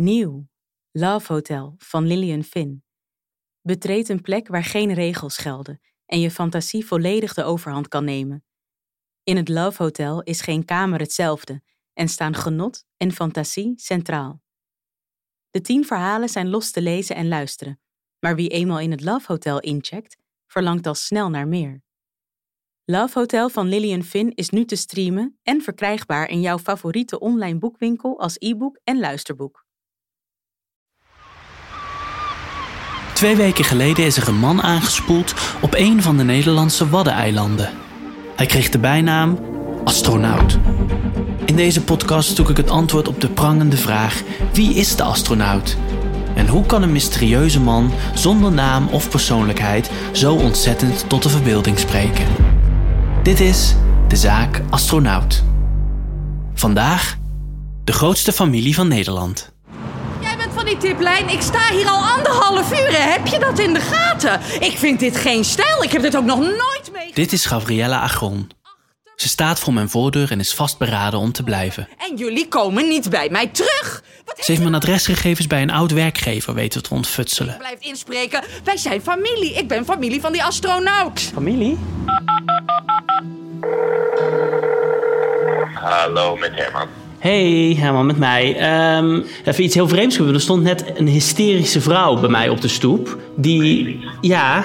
Nieuw. Love Hotel van Lillian Finn. Betreed een plek waar geen regels gelden en je fantasie volledig de overhand kan nemen. In het Love Hotel is geen kamer hetzelfde en staan genot en fantasie centraal. De tien verhalen zijn los te lezen en luisteren, maar wie eenmaal in het Love Hotel incheckt, verlangt al snel naar meer. Love Hotel van Lillian Finn is nu te streamen en verkrijgbaar in jouw favoriete online boekwinkel als e-book en luisterboek. Twee weken geleden is er een man aangespoeld op een van de Nederlandse Waddeneilanden. Hij kreeg de bijnaam astronaut. In deze podcast zoek ik het antwoord op de prangende vraag: wie is de astronaut? En hoe kan een mysterieuze man zonder naam of persoonlijkheid zo ontzettend tot de verbeelding spreken? Dit is de zaak Astronaut. Vandaag de grootste familie van Nederland. Tiplijn. Ik sta hier al anderhalf uur. Heb je dat in de gaten? Ik vind dit geen stijl. Ik heb dit ook nog nooit mee. Dit is Gabriella Agron. Ze staat voor mijn voordeur en is vastberaden om te blijven. En jullie komen niet bij mij terug. Wat Ze heeft mijn adresgegevens bij een oud werkgever weten te ontfutselen. blijft inspreken. Wij zijn familie. Ik ben familie van die astronaut. Familie? Hallo, met Herman. Hey, Herman, met mij. Ehm, even iets heel vreemds gebeuren. Er stond net een hysterische vrouw bij mij op de stoep. Die, ja...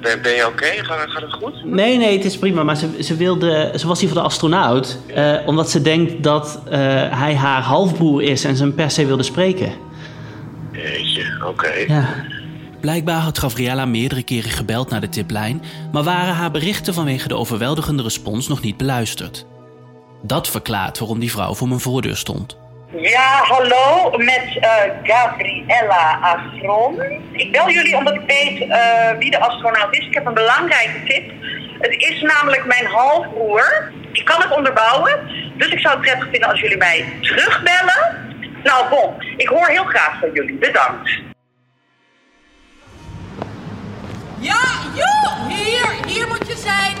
Ben, ben je oké? Gaat, gaat het goed? Nee, nee, het is prima. Maar ze, ze, wilde, ze was hier voor de astronaut. eh, omdat ze denkt dat eh, hij haar halfbroer is en ze hem per se wilde spreken. Jeetje, oké. Ja. Blijkbaar had Gabriella meerdere keren gebeld naar de tiplijn, maar waren haar berichten vanwege de overweldigende respons nog niet beluisterd. Dat verklaart waarom die vrouw voor mijn voordeur stond. Ja, hallo, met eh, Gabriella Astron. Ik bel jullie omdat ik weet eh, wie de astronaut is. Ik heb een belangrijke tip. Het is namelijk mijn halfbroer. Ik kan het onderbouwen, dus ik zou het prettig vinden als jullie mij terugbellen. Nou, bon, ik hoor heel graag van jullie. Bedankt. Ja, joh! Hier, hier moet je zijn.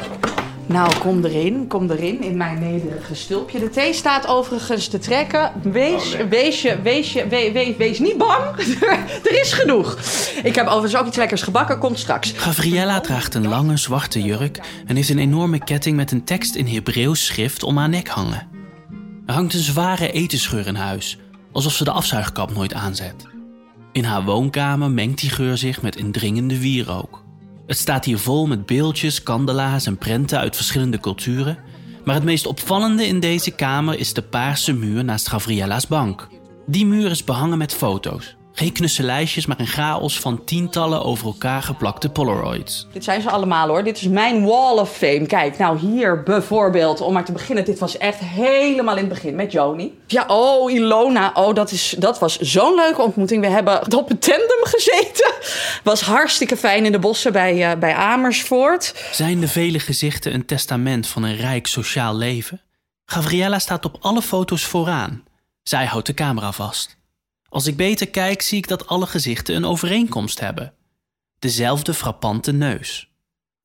Nou, kom erin, kom erin in mijn nederige stulpje. De thee staat overigens te trekken. Wees, wees je, wees je, we- we- wees niet bang. er is genoeg. Ik heb overigens ook iets lekkers gebakken, komt straks. Gabriella draagt een lange zwarte jurk en heeft een enorme ketting met een tekst in Hebreeuws schrift om haar nek hangen. Er hangt een zware etensgeur in huis, alsof ze de afzuigkap nooit aanzet. In haar woonkamer mengt die geur zich met indringende wierook. Het staat hier vol met beeldjes, kandelaars en prenten uit verschillende culturen. Maar het meest opvallende in deze kamer is de paarse muur naast Gavriella's bank. Die muur is behangen met foto's. Geen knusselijstjes, maar een chaos van tientallen over elkaar geplakte Polaroids. Dit zijn ze allemaal hoor. Dit is mijn wall of fame. Kijk, nou hier bijvoorbeeld, om maar te beginnen. Dit was echt helemaal in het begin met Joni. Ja, oh, Ilona. Oh, dat, is, dat was zo'n leuke ontmoeting. We hebben op een tandem gezeten. Was hartstikke fijn in de bossen bij, eh, bij Amersfoort. Zijn de vele gezichten een testament van een rijk sociaal leven? Gabriella staat op alle foto's vooraan. Zij houdt de camera vast. Als ik beter kijk, zie ik dat alle gezichten een overeenkomst hebben. Dezelfde frappante neus.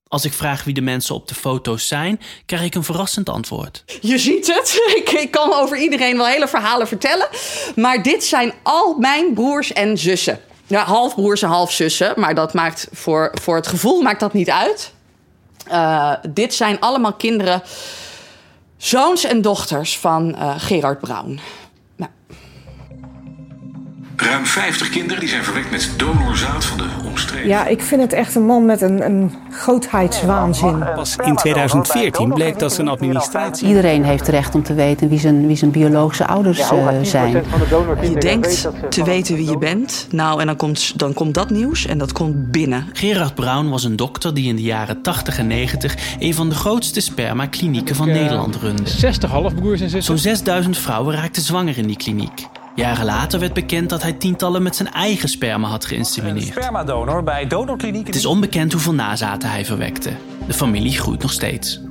Als ik vraag wie de mensen op de foto's zijn, krijg ik een verrassend antwoord. Je ziet het. Ik, kan over iedereen wel hele verhalen vertellen. Maar dit zijn al mijn broers en zussen. Ja, halfbroers en halfzussen. Maar dat maakt voor, voor het gevoel maakt dat niet uit. Eh, dit zijn allemaal kinderen, zoons en dochters van eh, Gerard Brown. Ruim 50 kinderen die zijn verwekt met donorzaad van de omstreden. Ja, ik vind het echt een man met een, een grootheidswaanzin. Pas in 2014 bleek dat zijn administratie. Iedereen heeft recht om te weten wie zijn, wie zijn biologische ouders eh, zijn. je denkt te weten wie je bent. Nou, en dan komt, dan komt dat nieuws en dat komt binnen. Gerard Brown was een dokter die in de jaren 80 en 90 een van de grootste spermaklinieken van Nederland runde. 60 halfbroers en zussen. Zo'n 6000 vrouwen raakten zwanger in die kliniek. Jaren later werd bekend dat hij tientallen met zijn eigen sperma had geïnsemineerd. Spermadonor bij donorkliniek. Het is onbekend hoeveel nazaten hij verwekte. De familie groeit nog steeds.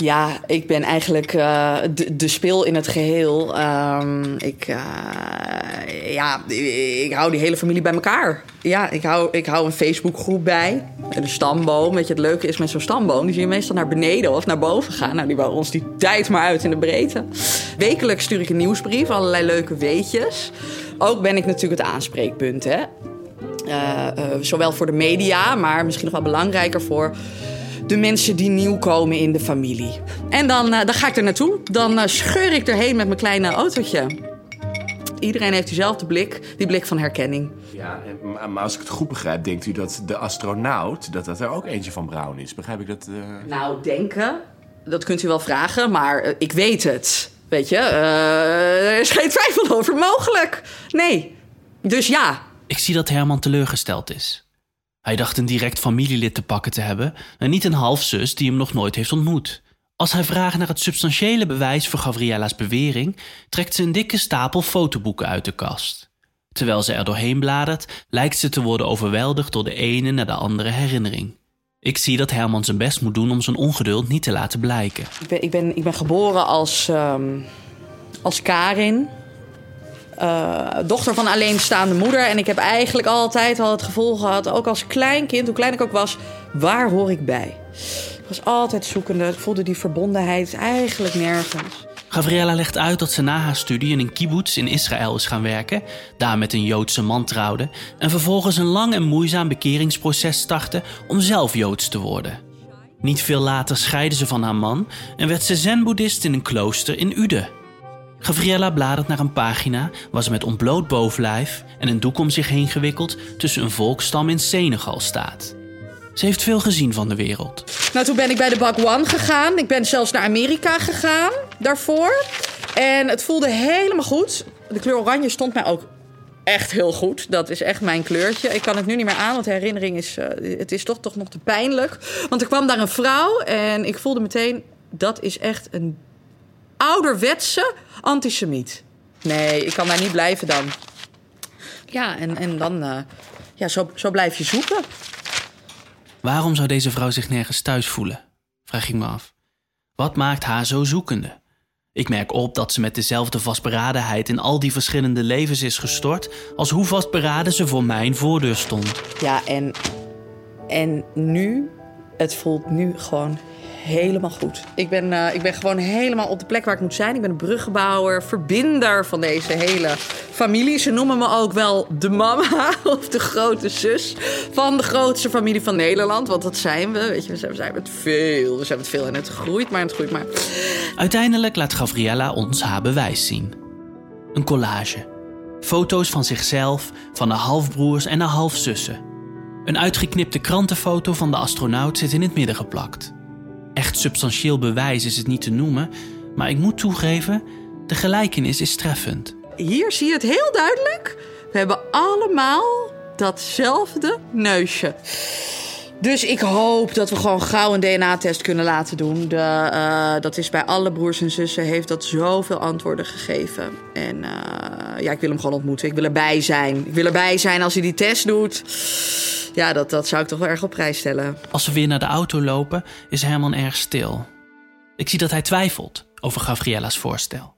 Ja, ik ben eigenlijk eh, de, speel in het geheel. Ehm, ik, eh, ja, ik hou die hele familie bij elkaar. Ja, ik hou, ik hou een Facebookgroep bij. En de stamboom, weet je, het leuke is met zo'n stamboom... die zie je meestal naar beneden of naar boven gaan. Nou, die bouwen ons die tijd maar uit in de breedte. Wekelijks stuur ik een nieuwsbrief, allerlei leuke weetjes. Ook ben ik natuurlijk het aanspreekpunt, hè. Uh, zowel voor de media, maar misschien nog wel belangrijker voor de mensen die nieuw komen in de familie. En dan, uh, dan ga ik er naartoe. Dan scheur ik erheen met mijn kleine autootje. Iedereen heeft diezelfde blik, die blik van herkenning. Ja, maar als ik het goed begrijp, denkt u dat de astronaut... dat dat er ook eentje van Brown is? Begrijp ik dat? Nou, denken, dat kunt u wel vragen, maar ik weet het. Weet je, er is geen twijfel over mogelijk. Nee, dus ja, ik zie dat Herman teleurgesteld is. Hij dacht een direct familielid te pakken te hebben en niet een halfzus die hem nog nooit heeft ontmoet. Als hij vraagt naar het substantiële bewijs voor Gavriella's bewering, trekt ze een dikke stapel fotoboeken uit de kast. Terwijl ze er doorheen bladert, lijkt ze te worden overweldigd door de ene naar de andere herinnering. Ik zie dat Herman zijn best moet doen om zijn ongeduld niet te laten blijken. Ik ben, ik ben, ik ben geboren als, um, als Karin, uh, dochter van alleenstaande moeder. En ik heb eigenlijk altijd al het gevoel gehad, ook als klein kind, hoe klein ik ook was, waar hoor ik bij? Ik was altijd zoekende, ik voelde die verbondenheid eigenlijk nergens. Gabriella legt uit dat ze na haar studie in een kibbutz in Israël is gaan werken, daar met een Joodse man trouwde en vervolgens een lang en moeizaam bekeringsproces startte om zelf Joods te worden. Niet veel later scheidde ze van haar man en werd ze zen-boeddhist in een klooster in Ude. Gabriella bladert naar een pagina ze met ontbloot bovenlijf en een doek om zich heen gewikkeld tussen een volkstam in Senegal staat. Ze heeft veel gezien van de wereld. Nou, toen ben ik bij de One gegaan. Ik ben zelfs naar Amerika gegaan daarvoor. En het voelde helemaal goed. De kleur oranje stond mij ook echt heel goed. Dat is echt mijn kleurtje. Ik kan het nu niet meer aan, want de herinnering is, uh, het is toch, toch nog te pijnlijk. Want er kwam daar een vrouw en ik voelde meteen... dat is echt een ouderwetse antisemiet. Nee, ik kan daar niet blijven dan. Ja, en, en dan, uh, ja, zo, zo blijf je zoeken. Waarom zou deze vrouw zich nergens thuis voelen? Vraag ik me af. Wat maakt haar zo zoekende? Ik merk op dat ze met dezelfde vastberadenheid in al die verschillende levens is gestort als hoe vastberaden ze voor mijn voordeur stond. Ja, en, en nu, het voelt nu gewoon helemaal goed. Ik ben, uh, ik ben gewoon helemaal op de plek waar ik moet zijn. Ik ben een bruggenbouwer, verbinder van deze hele familie. Ze noemen me ook wel de mama of de grote zus van de grootste familie van Nederland. Want dat zijn we. Weet je, we zijn met veel. We zijn met veel en het groeit maar, het groeit maar. Uiteindelijk laat Gabriella ons haar bewijs zien. Een collage. Foto's van zichzelf, van de halfbroers en de halfzussen. Een uitgeknipte krantenfoto van de astronaut zit in het midden geplakt. Echt substantieel bewijs is het niet te noemen, maar ik moet toegeven, de gelijkenis is treffend. Hier zie je het heel duidelijk. We hebben allemaal datzelfde neusje. Dus ik hoop dat we gewoon gauw een DNA-test kunnen laten doen. De, uh, dat is bij alle broers en zussen, heeft dat zoveel antwoorden gegeven. En uh, ja, ik wil hem gewoon ontmoeten. Ik wil erbij zijn. Ik wil erbij zijn als hij die test doet. Ja, dat, dat zou ik toch wel erg op prijs stellen. Als we weer naar de auto lopen, is Herman erg stil. Ik zie dat hij twijfelt over Gavriella's voorstel.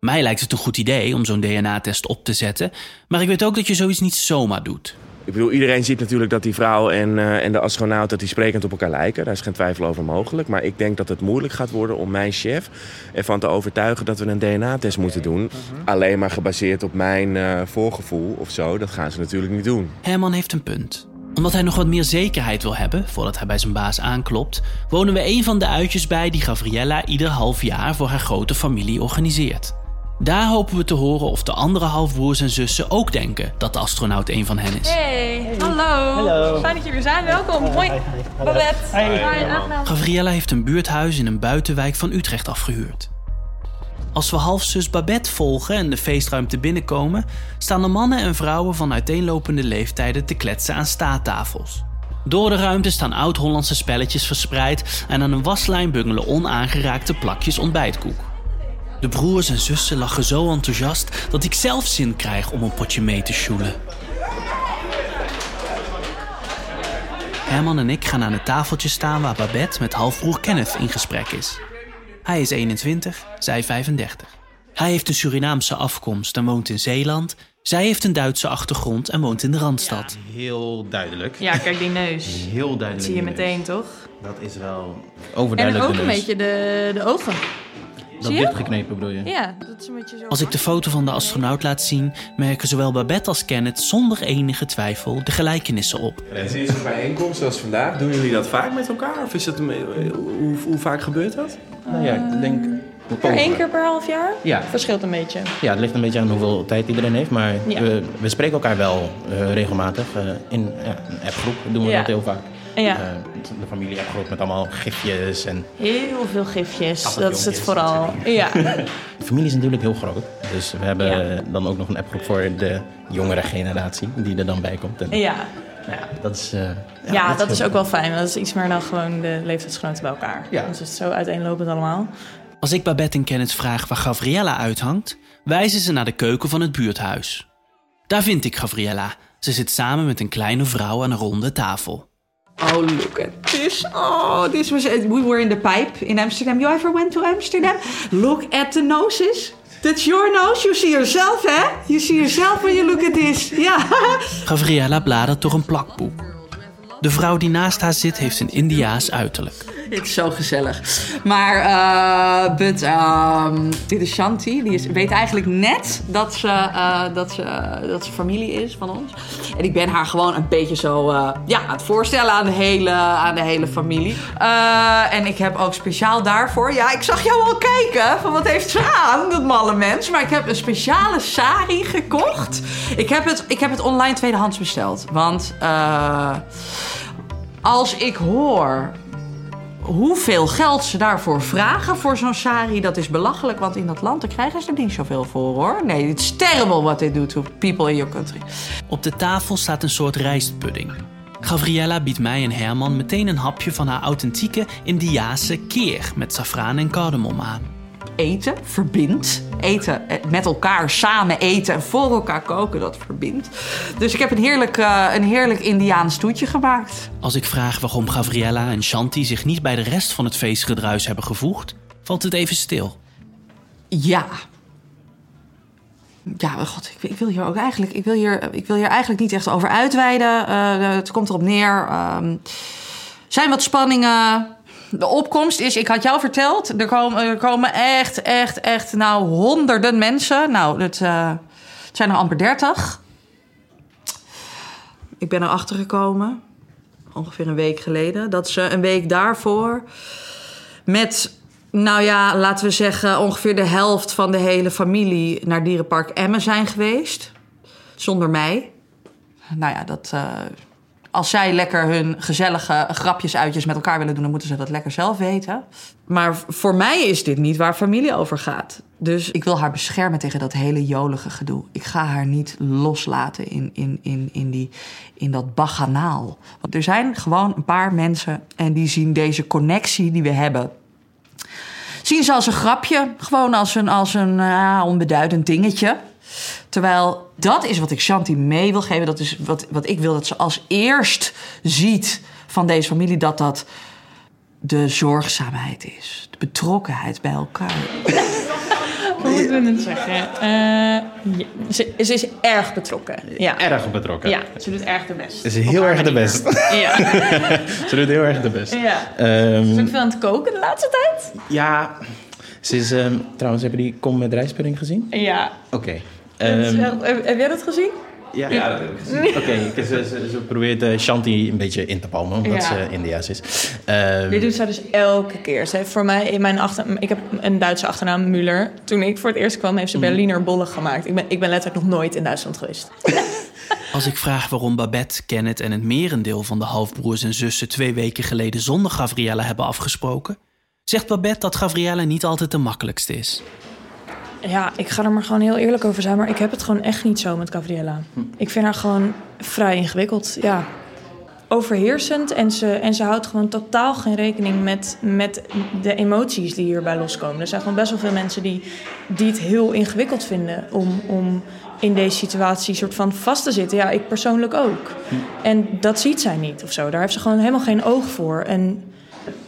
Mij lijkt het een goed idee om zo'n DNA-test op te zetten, maar ik weet ook dat je zoiets niet zomaar doet. Ik bedoel, iedereen ziet natuurlijk dat die vrouw en, uh, en de astronaut dat die sprekend op elkaar lijken. Daar is geen twijfel over mogelijk. Maar ik denk dat het moeilijk gaat worden om mijn chef ervan te overtuigen dat we een DNA-test moeten doen. Alleen maar gebaseerd op mijn uh, voorgevoel of zo. Dat gaan ze natuurlijk niet doen. Herman heeft een punt. Omdat hij nog wat meer zekerheid wil hebben voordat hij bij zijn baas aanklopt, wonen we een van de uitjes bij die Gabriella ieder half jaar voor haar grote familie organiseert. Daar hopen we te horen of de andere halfbroers en zussen ook denken dat de astronaut een van hen is. Hey, hallo. Hallo. Fijn dat je weer zijn. Welkom. Hoi. Babette. Hi. Gabriella heeft een buurthuis in een buitenwijk van Utrecht afgehuurd. Als we halfzus Babette volgen en de feestruimte binnenkomen, staan de mannen en vrouwen van uiteenlopende leeftijden te kletsen aan staattafels. Door de ruimte staan oud-Hollandse spelletjes verspreid en aan een waslijn bungelen onaangeraakte plakjes ontbijtkoek. De broers en zussen lachen zo enthousiast dat ik zelf zin krijg om een potje mee te sjoelen. Herman en ik gaan aan het tafeltje staan waar Babette met halfbroer Kenneth in gesprek is. Hij is 21, zij 35. Hij heeft een Surinaamse afkomst en woont in Zeeland. Zij heeft een Duitse achtergrond en woont in de Randstad. Heel duidelijk. Ja, kijk die neus. Heel duidelijk. Dat zie je meteen, toch? Dat is wel En overduidelijk ook de een beetje de, de ogen. Dat zie je? dichtgeknepen bedoel je? Ja, dat is een beetje zo. Als ik de foto van de astronaut laat zien, merken zowel Babette als Kenneth zonder enige twijfel de gelijkenissen op. En sinds een bijeenkomst zoals vandaag, doen jullie dat vaak met elkaar? Of is het, een- hoe, hoe vaak gebeurt dat? Nou ja, ik denk... Per één keer per half jaar? Ja. Verschilt een beetje. Ja, het ligt een beetje aan hoeveel tijd iedereen heeft. Maar Ja. we, we spreken elkaar wel eh, regelmatig. eh, in ja, een appgroep doen we Ja. dat heel vaak. Ja. Eh, de familie appgroep met allemaal gifjes. En Heel veel gifjes. Dat is het vooral. Ja. de familie is natuurlijk heel groot. Dus we hebben dan ook nog een appgroep voor de jongere generatie die er dan bij komt. En, Ja. nou ja, dat is, eh, Ja, dat is ook wel fijn. Dat is iets meer dan gewoon de leeftijdsgenoten bij elkaar. Ja. Dus het is zo uiteenlopend allemaal. Als ik Babette en Kenneth vraag waar Gabriella uithangt, wijzen ze naar de keuken van het buurthuis. Daar vind ik Gabriella. Ze zit samen met een kleine vrouw aan een ronde tafel. Oh, look at this. Oh, this was. We were in the pipe in Amsterdam. You ever went to Amsterdam? Look at the noses. That's your nose. You see yourself, hè? You see yourself when you look at this. Ja. Gabriella bladert door een plakboek. De vrouw die naast haar zit heeft een Indiaas uiterlijk. Het is zo gezellig. Maar, eh but, ehm, dit is Shanti. Die is, weet eigenlijk net dat ze, eh, dat, ze, dat ze familie is van ons. En ik ben haar gewoon een beetje zo eh, ja, aan het voorstellen aan de hele, aan de hele familie. En ik heb ook speciaal daarvoor... Ja, ik zag jou al kijken van wat heeft ze aan, dat malle mens. Maar ik heb een speciale sari gekocht. Ik heb het, ik heb het online tweedehands besteld. Want als ik hoor hoeveel geld ze daarvoor vragen voor zo'n sari, dat is belachelijk. Want in dat land krijgen ze er niet zoveel voor hoor. Nee, it's terrible what they do to people in your country. Op de tafel staat een soort rijstpudding. Gabriella biedt mij en Herman meteen een hapje van haar authentieke Indiase keer met safraan en cardamom aan. Eten verbindt. Eten eh, met elkaar samen eten en voor elkaar koken, dat verbindt. Dus ik heb een heerlijk, eh, een heerlijk Indiaans toetje gemaakt. Als ik vraag waarom Gabriella en Shanti zich niet bij de rest van het feestgedruis hebben gevoegd, valt het even stil. Ja. Ja, god, ik, ik wil hier ook eigenlijk, ik wil hier, ik wil hier eigenlijk niet echt over uitweiden. Eh, het komt erop neer. ehm, zijn wat spanningen. De opkomst is, ik had jou verteld, er komen, komen echt, echt, echt, nou, honderden mensen. Nou, het, eh, het zijn er amper dertig. Ik ben erachter gekomen, ongeveer een week geleden, dat ze een week daarvoor met, nou ja, laten we zeggen, ongeveer de helft van de hele familie naar Dierenpark Emmen zijn geweest. Zonder mij. Nou ja, dat. eh, als zij lekker hun gezellige grapjes, uitjes met elkaar willen doen, dan moeten ze dat lekker zelf weten. Maar voor mij is dit niet waar familie over gaat. Dus ik wil haar beschermen tegen dat hele jolige gedoe. Ik ga haar niet loslaten in, in, in, in, die, in dat baganaal. Want er zijn gewoon een paar mensen en die zien deze connectie die we hebben zien ze als een grapje. Gewoon als een, als een ah, onbeduidend dingetje. Terwijl dat is wat ik Shanti mee wil geven. Dat is wat, wat ik wil dat ze als eerst ziet van deze familie. Dat dat de zorgzaamheid is. De betrokkenheid bij elkaar. Hoe moeten we het zeggen? Eh, ja, ze, ze is erg betrokken. Ja. Erg betrokken. Ja, ze doet erg de best. Ze is heel erg de best. Ja. Ze doet heel erg de best. Ja. Ehm, Ze is ook veel aan het koken de laatste tijd. ja, ze is... ehm, trouwens, hebben die Kom met rijstpudding gezien? Ja. Oké. Echt- heb, heb jij dat gezien? Ja, ja, dat heb ik gezien. Oké, ze, ze, ze probeert eh, Shanti een beetje in te palmen, omdat Ja. ze Indiaas is. Ehm, Dit doet zij dus elke keer. Ze heeft voor mij in mijn achter... Ik heb een Duitse achternaam, Müller. Toen ik voor het eerst kwam, heeft ze Mhm. Berliner bollen gemaakt. Ik ben, ik ben letterlijk nog nooit in Duitsland geweest. Als ik vraag waarom Babette, Kenneth en het merendeel van de halfbroers en zussen twee weken geleden zonder Gabriella hebben afgesproken, zegt Babette dat Gabriella niet altijd de makkelijkste is. Ja, ik ga er maar gewoon heel eerlijk over zijn. Maar ik heb het gewoon echt niet zo met Gabriella. Ik vind haar gewoon vrij ingewikkeld. Ja, overheersend. En ze, en ze houdt gewoon totaal geen rekening met, met de emoties die hierbij loskomen. Er zijn gewoon best wel veel mensen die, die het heel ingewikkeld vinden om, om in deze situatie soort van vast te zitten. Ja, ik persoonlijk ook. En dat ziet zij niet of zo. Daar heeft ze gewoon helemaal geen oog voor. En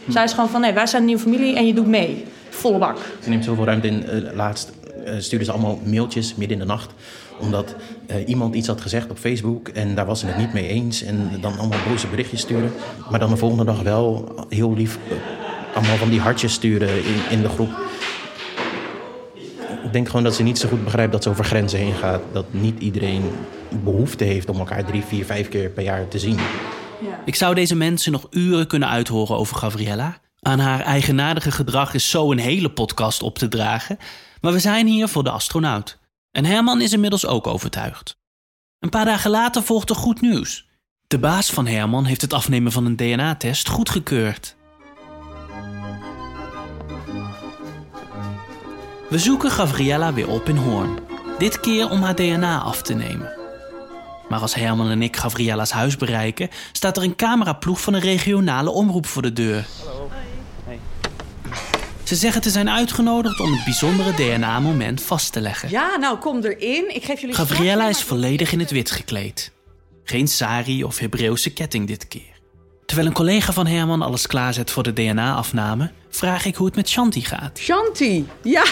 zij is gewoon van, nee, wij zijn een nieuwe familie en je doet mee. Volle bak. Ze neemt zoveel ruimte in. eh, laatst stuurden ze allemaal mailtjes midden in de nacht. Omdat eh, iemand iets had gezegd op Facebook en daar was ze het niet mee eens. En dan allemaal boze berichtjes sturen. Maar dan de volgende dag wel heel lief eh, allemaal van die hartjes sturen in, in de groep. Ik denk gewoon dat ze niet zo goed begrijpt dat ze over grenzen heen gaat. Dat niet iedereen behoefte heeft om elkaar drie, vier, vijf keer per jaar te zien. Ik zou deze mensen nog uren kunnen uithoren over Gabriella. Aan haar eigenaardige gedrag is zo een hele podcast op te dragen. Maar we zijn hier voor de astronaut. En Herman is inmiddels ook overtuigd. Een paar dagen later volgt er goed nieuws. De baas van Herman heeft het afnemen van een DNA-test goedgekeurd. We zoeken Gabriella weer op in Hoorn. Dit keer om haar DNA af te nemen. Maar als Herman en ik Gabriella's huis bereiken, staat er een cameraploeg van een regionale omroep voor de deur. Ze zeggen te zijn uitgenodigd om het bijzondere DNA-moment vast te leggen. Ja, nou kom erin. Ik geef jullie Gabriella is volledig in het wit gekleed. Geen sari of Hebreeuwse ketting dit keer. Terwijl een collega van Herman alles klaarzet voor de DNA-afname, vraag ik hoe het met Shanti gaat. Shanti, ja.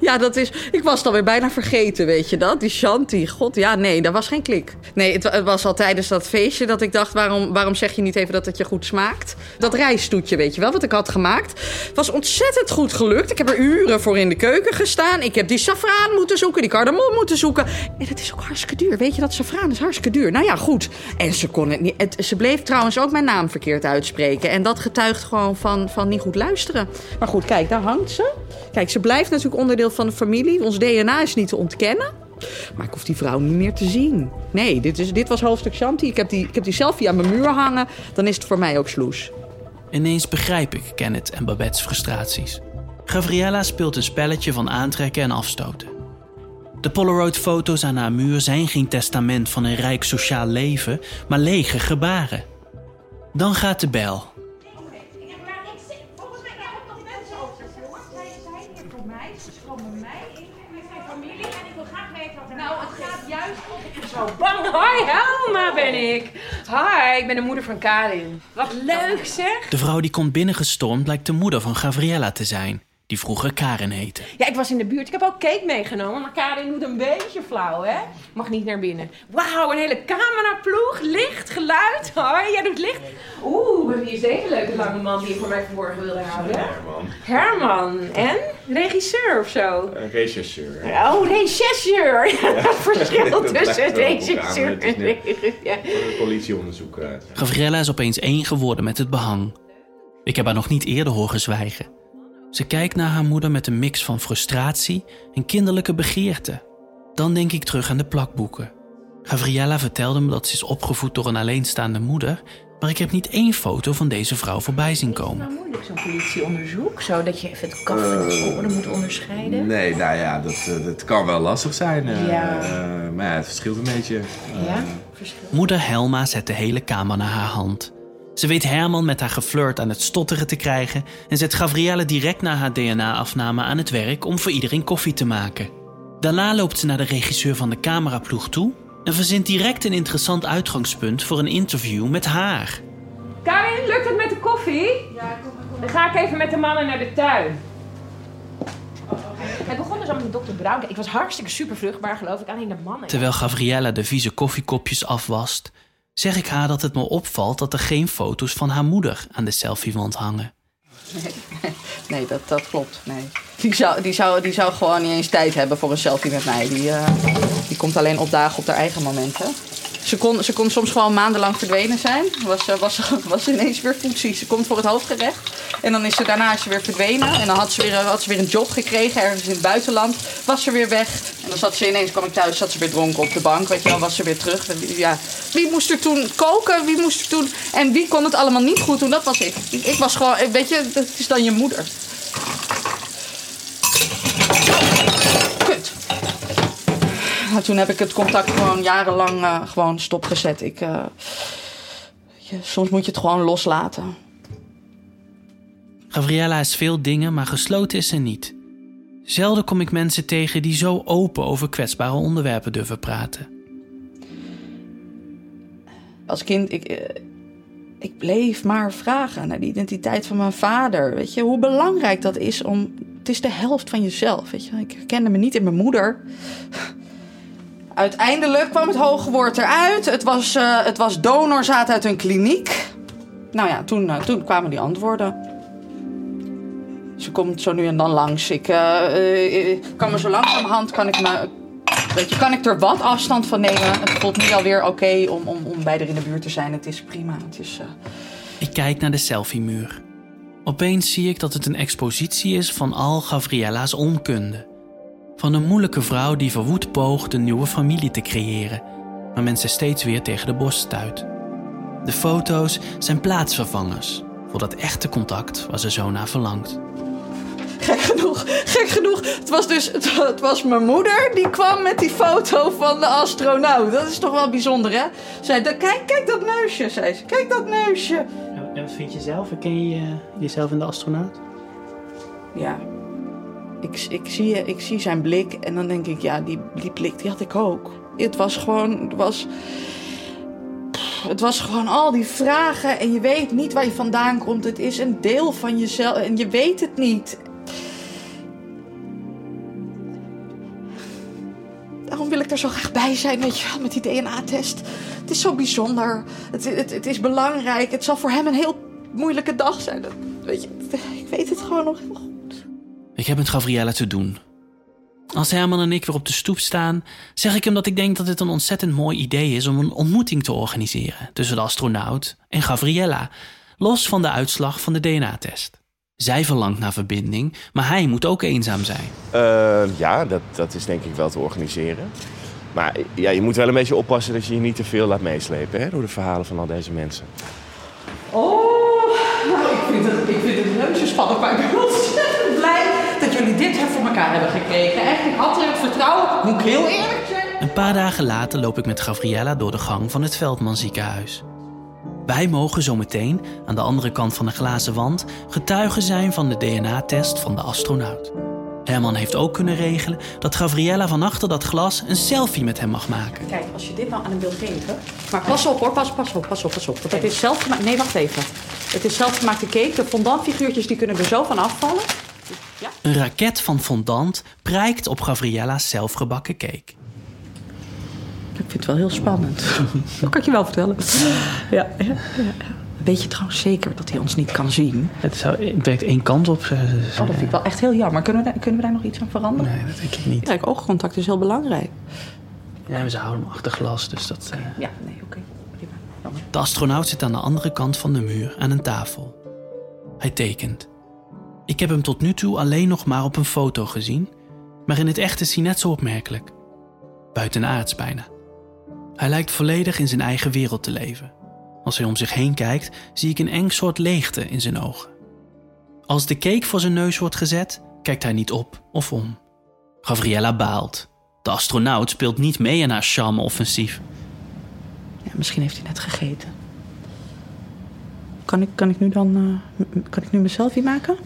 Ja, dat is. Ik was het alweer bijna vergeten, weet je dat? Die Shanti. God, ja, nee, dat was geen klik. Nee, het, was al tijdens dat feestje dat ik dacht: waarom, waarom zeg je niet even dat het je goed smaakt? Dat rijstoetje, weet je wel, wat ik had gemaakt. Was ontzettend goed gelukt. Ik heb er uren voor in de keuken gestaan. Ik heb die safraan moeten zoeken, die cardamom moeten zoeken. En het is ook hartstikke duur. Weet je dat safraan is hartstikke duur? Nou ja, goed. En ze kon het niet. Ze bleef trouwens ook mijn naam verkeerd uitspreken. En dat getuigt gewoon van, van niet goed luisteren. Maar goed, kijk, daar hangt ze. Kijk, ze blijft natuurlijk onderdeel van de familie. Ons DNA is niet te ontkennen. Maar ik hoef die vrouw niet meer te zien. Nee, dit, is, dit was hoofdstuk Shanti. Ik heb, die, ik heb die selfie aan mijn muur hangen. Dan is het voor mij ook sloes. Ineens begrijp ik Kenneth en Babette's frustraties. Gabriella speelt een spelletje van aantrekken en afstoten. De Polaroid-foto's aan haar muur zijn geen testament van een rijk sociaal leven, maar lege gebaren. Dan gaat de bel. Hoi, Helma ben ik. Hi, ik ben de moeder van Karin. Wat leuk zeg. De vrouw die komt binnengestormd blijkt de moeder van Gabriella te zijn, die vroeger Karin heette. Ja, ik was in de buurt. Ik heb ook cake meegenomen, maar Karin doet een beetje flauw, hè? Mag niet naar binnen. Wauw, een hele cameraploeg, licht, geluid. Hoi, jij doet licht. Oeh, wie is deze leuke lange man die je voor mij verborgen wilde houden? Herman. Herman. En? Regisseur of zo? Een regisseur. Oh, regisseur. Ja, het verschil tussen regisseur en regisseur. Politieonderzoek. eh, Gabriella is opeens één geworden met het behang. Ik heb haar nog niet eerder horen zwijgen. Ze kijkt naar haar moeder met een mix van frustratie en kinderlijke begeerte. Dan denk ik terug aan de plakboeken. Gabriella vertelde me dat ze is opgevoed door een alleenstaande moeder, maar ik heb niet één foto van deze vrouw voorbij zien komen. moeilijk zo'n politieonderzoek, zodat je even het kaf van het koren moet onderscheiden. Nee, nou ja, dat, eh, dat kan wel lastig zijn. eh, Ja. eh, maar ja, het verschilt een beetje. Eh, Ja, verschil. Moeder Helma zet de hele kamer naar haar hand. Ze weet Herman met haar geflirt aan het stotteren te krijgen en zet Gabrielle direct na haar DNA-afname aan het werk om voor iedereen koffie te maken. Daarna loopt ze naar de regisseur van de cameraploeg toe en verzint direct een interessant uitgangspunt voor een interview met haar. Karin, lukt het met de koffie? Ja, Dan ga ik even met de mannen naar de tuin. Het begon dus allemaal met dokter Brown. Ik was hartstikke super vruchtbaar, geloof ik. Alleen de mannen. Terwijl Gabriella de vieze koffiekopjes afwast, zeg ik haar dat het me opvalt dat er geen foto's van haar moeder aan de selfiewand hangen. Nee, nee dat, dat klopt. Nee. Die, zou, die, zou, die zou gewoon niet eens tijd hebben voor een selfie met mij. Die, eh, die komt alleen opdagen op haar eigen momenten. Ze kon, ze kon soms gewoon maandenlang verdwenen zijn. Was, eh, was, was ineens weer voetzie. Ze komt voor het hoofdgerecht. En dan is ze daarna ze weer verdwenen. En dan had ze weer, had ze weer een job gekregen ergens in het buitenland. Was ze weer weg. En dan zat ze ineens, kwam ik thuis, zat ze weer dronken op de bank. Weet je wel, was ze weer terug. Ja. Wie moest er toen koken? Wie moest er toen... En wie kon het allemaal niet goed doen? Dat was ik. Ik, ik was gewoon, weet je, dat is dan je moeder. Kut. Nou, toen heb ik het contact gewoon jarenlang eh, gewoon stopgezet. Ik, eh, je, soms moet je het gewoon loslaten. Gabriella is veel dingen, maar gesloten is ze niet. Zelden kom ik mensen tegen die zo open over kwetsbare onderwerpen durven praten. Als kind, ik, eh, ik bleef maar vragen naar de identiteit van mijn vader. Weet je, hoe belangrijk dat is om te is de helft van jezelf. Weet je? Ik herkende me niet in mijn moeder. Uiteindelijk kwam het hoge woord eruit. Het was, uh, het was donorzaad uit een kliniek. Nou ja, toen, uh, toen kwamen die antwoorden. Ze komt zo nu en dan langs. Ik uh, kan me zo langzamerhand kan ik me, weet je, kan ik er wat afstand van nemen. Het voelt nu alweer oké om, om, om bij in de buurt te zijn. Het is prima. Het is, Ik kijk naar de selfie-muur. Opeens zie ik dat het een expositie is van al Gavriella's onkunde. Van een moeilijke vrouw die verwoed poogt een nieuwe familie te creëren, maar mensen steeds weer tegen de borst stuit. De foto's zijn plaatsvervangers voor dat echte contact waar ze zo naar verlangt. Gek genoeg, gek genoeg. Het was dus het, het, was mijn moeder die kwam met die foto van de astronaut. Dat is toch wel bijzonder, hè? Zei, kijk, kijk dat neusje, zei ze. Kijk dat neusje. En wat vind je zelf? Herken je jezelf in de astronaut? Ja. Ik, ik, zie, ik zie zijn blik en dan denk ik, ja, die, die blik die had ik ook. Het was gewoon, het was, het was gewoon al die vragen en je weet niet waar je vandaan komt. Het is een deel van jezelf en je weet het niet. Daarom wil ik er zo graag bij zijn, weet je met die DNA-test. Het is zo bijzonder. Het, het, het is belangrijk. Het zal voor hem een heel moeilijke dag zijn. Weet je, ik weet het gewoon nog heel goed. Ik heb met Gabriella te doen. Als Herman en ik weer op de stoep staan, zeg ik hem dat ik denk dat het een ontzettend mooi idee is om een ontmoeting te organiseren tussen de astronaut en Gabriella, los van de uitslag van de DNA-test. Zij verlangt naar verbinding, maar hij moet ook eenzaam zijn. Uh, ja, dat, dat is denk ik wel te organiseren. Maar ja, je moet wel een beetje oppassen dat je je niet te veel laat meeslepen hè, door de verhalen van al deze mensen. Oh, nou, ik vind het, ik vind het reuze spannend, maar ik ben ontzettend blij dat jullie dit voor elkaar hebben gekregen. Echt, ik had er het vertrouwen, moet ik heel eerlijk zijn. Een paar dagen later loop ik met Gabriella door de gang van het Veldman ziekenhuis. Wij mogen zometeen, aan de andere kant van de glazen wand, getuigen zijn van de DNA-test van de astronaut. Herman heeft ook kunnen regelen dat Gabriella van achter dat glas een selfie met hem mag maken. Kijk, als je dit nou aan hem wilt geven. Maar pas op hoor, pas, pas op, pas op, pas op. Want het is zelfgemaakt. Nee, wacht even. Het is zelfgemaakte cake. De fondantfiguurtjes die kunnen er zo van afvallen. Ja. Een raket van fondant prijkt op Gabriella's zelfgebakken cake. Ik vind het wel heel spannend. Dat kan ik je wel vertellen. Ja, ja, ja. Weet je trouwens zeker dat hij ons niet kan zien? Het, zou, het werkt één kant op. Oh, dat vind ik wel echt heel jammer. Kunnen we, daar, kunnen we daar nog iets aan veranderen? Nee, dat denk ik niet. Kijk, oogcontact is heel belangrijk. Ja, we houden hem achter glas, dus dat... Okay. Ja, nee, oké. Okay. De astronaut zit aan de andere kant van de muur aan een tafel. Hij tekent. Ik heb hem tot nu toe alleen nog maar op een foto gezien, maar in het echt is hij net zo opmerkelijk. Buitenaards bijna. Hij lijkt volledig in zijn eigen wereld te leven. Als hij om zich heen kijkt, zie ik een eng soort leegte in zijn ogen. Als de cake voor zijn neus wordt gezet, kijkt hij niet op of om. Gabriella baalt. De astronaut speelt niet mee aan haar charme-offensief. Ja, misschien heeft hij net gegeten. Kan ik, kan ik nu dan uh, kan ik nu mijn selfie maken?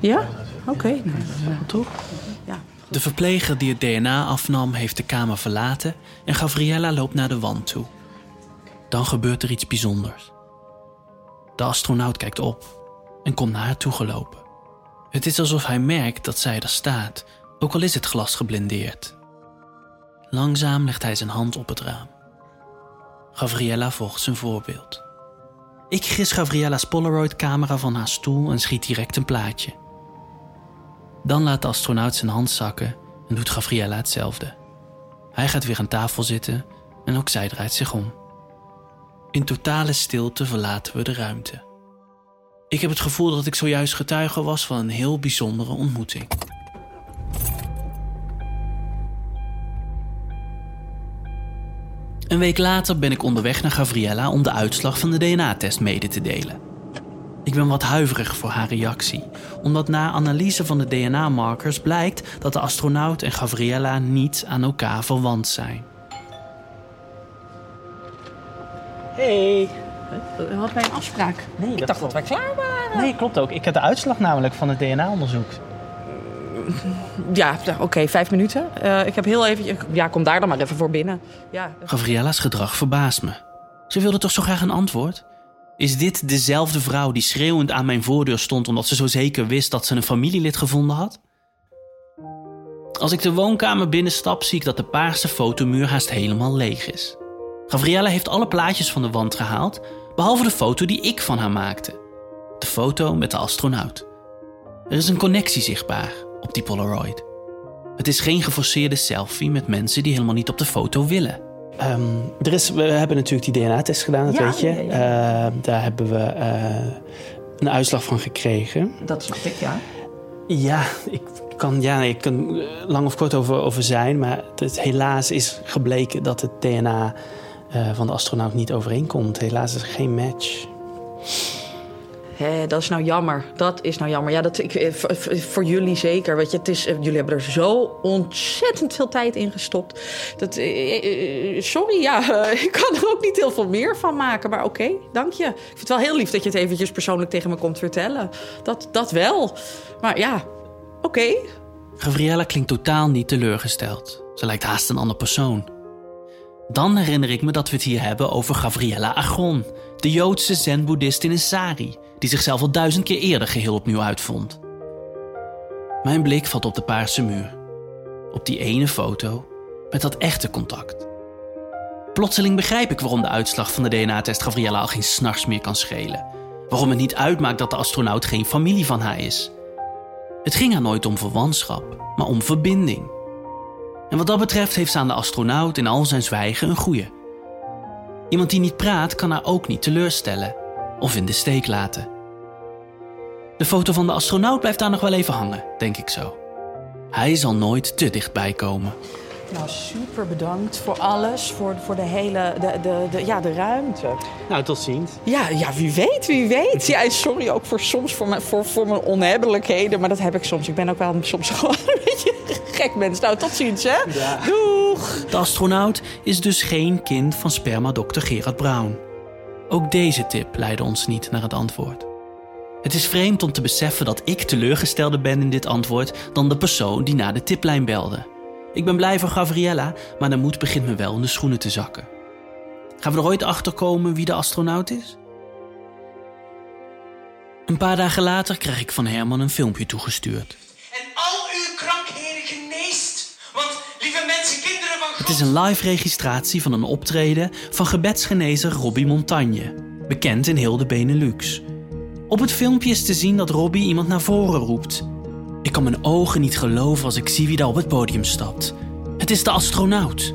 Ja? ja? Oké, okay. nou, toch. Ja. De verpleger die het DNA afnam heeft de kamer verlaten en Gabriella loopt naar de wand toe. Dan gebeurt er iets bijzonders. De astronaut kijkt op en komt naar haar toe gelopen. Het is alsof hij merkt dat zij er staat, ook al is het glas geblindeerd. Langzaam legt hij zijn hand op het raam. Gabriella volgt zijn voorbeeld. Ik gis Gabriella's Polaroid-camera van haar stoel en schiet direct een plaatje. Dan laat de astronaut zijn hand zakken en doet Gabriella hetzelfde. Hij gaat weer aan tafel zitten en ook zij draait zich om. In totale stilte verlaten we de ruimte. Ik heb het gevoel dat ik zojuist getuige was van een heel bijzondere ontmoeting. Een week later ben ik onderweg naar Gabriella om de uitslag van de DNA-test mede te delen. Ik ben wat huiverig voor haar reactie, omdat na analyse van de DNA-markers blijkt dat de astronaut en Gabriella niet aan elkaar verwant zijn. Hey. We hadden wij een afspraak. Nee, ik dacht dat wij klaar waren. Nee, klopt ook. Ik heb de uitslag namelijk van het DNA-onderzoek. Ja, oké, okay, vijf minuten. Uh, ik heb heel even... Ja, kom daar dan maar even voor binnen. Ja. Gavriella's gedrag verbaast me. Ze wilde toch zo graag een antwoord? Is dit dezelfde vrouw die schreeuwend aan mijn voordeur stond omdat ze zo zeker wist dat ze een familielid gevonden had? Als ik de woonkamer binnenstap, zie ik dat de paarse fotomuur haast helemaal leeg is. Gabriella heeft alle plaatjes van de wand gehaald, behalve de foto die ik van haar maakte. De foto met de astronaut. Er is een connectie zichtbaar op die Polaroid. Het is geen geforceerde selfie met mensen die helemaal niet op de foto willen. Ehm, er is, we hebben natuurlijk die DNA-test gedaan, dat Ja, weet je. ja, ja. Ehm, daar hebben we eh, een uitslag van gekregen. Dat snap ik, ja. Ja, ik kan, ja, ik kan lang of kort over, over zijn, maar het, helaas is gebleken dat het DNA eh, van de astronaut niet overeenkomt. Helaas is er geen match. Hé, dat is nou jammer. Dat is nou jammer. Ja, dat, ik, eh, voor, jullie zeker. Weet je, het is, eh, jullie hebben er zo ontzettend veel tijd in gestopt. Dat, eh, sorry, ja, ik kan er ook niet heel veel meer van maken. Maar oké, dank je. Ik vind het wel heel lief dat je het eventjes persoonlijk tegen me komt vertellen. Dat, dat wel. Maar ja, oké. Gabriella klinkt totaal niet teleurgesteld. Ze lijkt haast een ander persoon. Dan herinner ik me dat we het hier hebben over Gabriella Agron, de Joodse zen-boeddhist in een sari, die zichzelf al duizend keer eerder geheel opnieuw uitvond. Mijn blik valt op de paarse muur. Op die ene foto met dat echte contact. Plotseling begrijp ik waarom de uitslag van de DNA-test Gabriella al geen s'nachts meer kan schelen. Waarom het niet uitmaakt dat de astronaut geen familie van haar is. Het ging haar nooit om verwantschap, maar om verbinding. En wat dat betreft heeft ze aan de astronaut in al zijn zwijgen een goeie. Iemand die niet praat kan haar ook niet teleurstellen of in de steek laten. De foto van de astronaut blijft daar nog wel even hangen, denk ik zo. Hij zal nooit te dichtbij komen. Nou, super bedankt voor alles. Voor, voor de hele de, de, de, ja, de ruimte. Nou, tot ziens. Ja, ja, wie weet, wie weet. Ja, sorry ook voor soms voor mijn, voor, voor mijn onhebbelijkheden. Maar dat heb ik soms. Ik ben ook wel soms gewoon gek mens. Nou, tot ziens, hè. Doeg. De astronaut is dus geen kind van spermadokter Gerard Brown. Ook deze tip leidde ons niet naar het antwoord. Het is vreemd om te beseffen dat ik teleurgestelder ben in dit antwoord dan de persoon die na de tiplijn belde. Ik ben blij voor Gabriella, maar de moed begint me wel in de schoenen te zakken. Gaan we er ooit achter komen wie de astronaut is? Een paar dagen later krijg ik van Herman een filmpje toegestuurd. al lieve mensen, kinderen van Het is een live registratie van een optreden van gebedsgenezer Robbie Montagne, bekend in heel de Benelux. Op het filmpje is te zien dat Robbie iemand naar voren roept. Ik kan mijn ogen niet geloven als ik zie wie daar op het podium stapt. Het is de astronaut.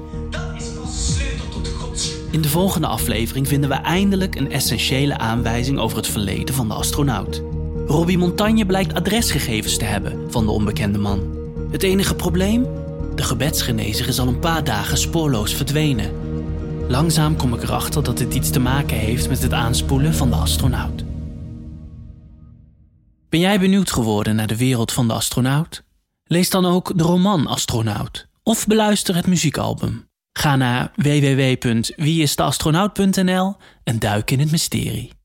In de volgende aflevering vinden we eindelijk een essentiële aanwijzing over het verleden van de astronaut. Robbie Montagne blijkt adresgegevens te hebben van de onbekende man. Het enige probleem? De gebedsgenezer is al een paar dagen spoorloos verdwenen. Langzaam kom ik erachter dat dit iets te maken heeft met het aanspoelen van de astronaut. Ben jij benieuwd geworden naar de wereld van de astronaut? Lees dan ook de roman Astronaut of beluister het muziekalbum. Ga naar www.wieisdeastronaut.nl en duik in het mysterie.